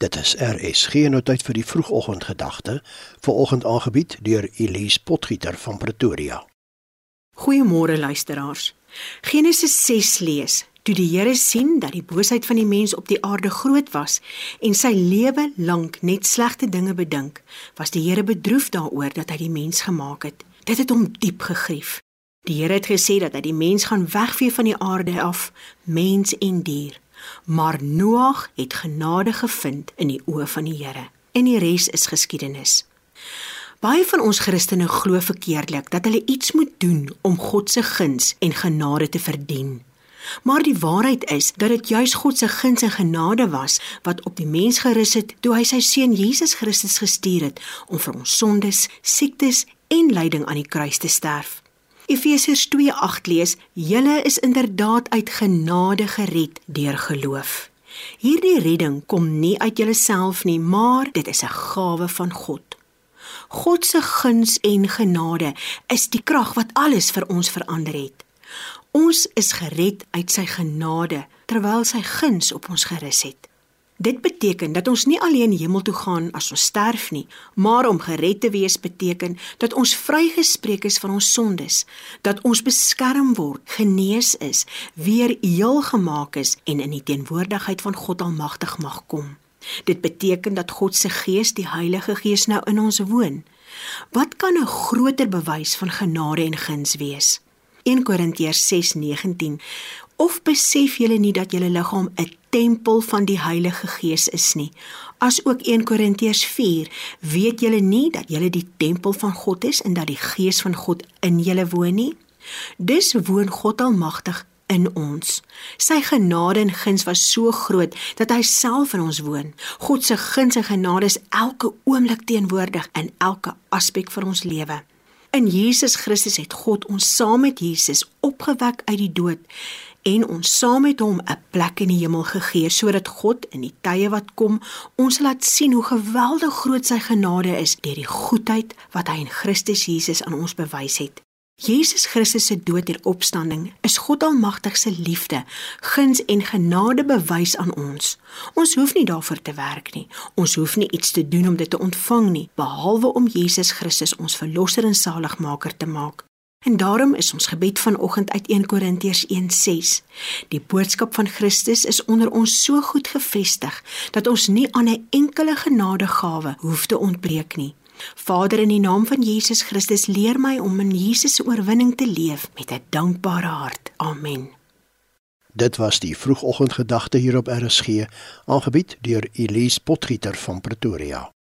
Dit is RSG nou tyd vir die vroegoggendgedagte, vanoggend aangebied deur Elise Potgieter van Pretoria. Goeiemôre luisteraars. Genesis 6 lees: Toe die Here sien dat die boosheid van die mens op die aarde groot was en sy lewe lank net slegte dinge bedink, was die Here bedroef daaroor dat hy die mens gemaak het. Dit het hom diep gegrief. Die Here het gesê dat hy die mens gaan wegvee van die aarde af, mens en dier. Maar Noag het genade gevind in die oë van die Here. En die res is geskiedenis. Baie van ons Christene glo verkeerdelik dat hulle iets moet doen om God se guns en genade te verdien. Maar die waarheid is dat dit juis God se guns en genade was wat op die mens gerus het toe hy sy seun Jesus Christus gestuur het om vir ons sondes, siektes en lyding aan die kruis te sterf. Efesiërs 2:8 lees: "Julle is inderdaad uit genade gered deur geloof." Hierdie redding kom nie uit julleself nie, maar dit is 'n gawe van God. God se guns en genade is die krag wat alles vir ons verander het. Ons is gered uit sy genade terwyl sy guns op ons gerus het. Dit beteken dat ons nie alleen hemel toe gaan as ons sterf nie, maar om gered te wees beteken dat ons vrygespreek is van ons sondes, dat ons beskerm word, genees is, weer heel gemaak is en in die teenwoordigheid van God Almagtig mag kom. Dit beteken dat God se Gees, die Heilige Gees nou in ons woon. Wat kan 'n groter bewys van genade en guns wees? 1 Korintiërs 6:19 Of besef julle nie dat julle liggaam 'n tempel van die Heilige Gees is nie. As ook 1 Korintiërs 4, weet julle nie dat julle die tempel van God is en dat die Gees van God in julle woon nie? Dis woon God Almagtig in ons. Sy genade en guns was so groot dat hy self in ons woon. God se guns en genade is elke oomblik teenwoordig in elke aspek van ons lewe. In Jesus Christus het God ons saam met Jesus opgewek uit die dood en ons saam met hom 'n plek in die hemel gegee sodat God in die tye wat kom ons laat sien hoe geweldig groot sy genade is deur die goedheid wat hy in Christus Jesus aan ons bewys het. Jesus Christus se dood en opstanding is God Almagtig se liefde, guns en genade bewys aan ons. Ons hoef nie daarvoor te werk nie. Ons hoef nie iets te doen om dit te ontvang nie, behalwe om Jesus Christus ons verlosser en saligmaker te maak. En daarom is ons gebed vanoggend uit 1 Korintiërs 1:6. Die boodskap van Christus is onder ons so goed gefestig dat ons nie aan 'n enkele genadegawe hoef te ontbreek nie. Vader in die naam van Jesus Christus leer my om in Jesus se oorwinning te leef met 'n dankbare hart. Amen. Dit was die vroegoggendgedagte hier op RSG, aangebied deur Elise Potgieter van Pretoria.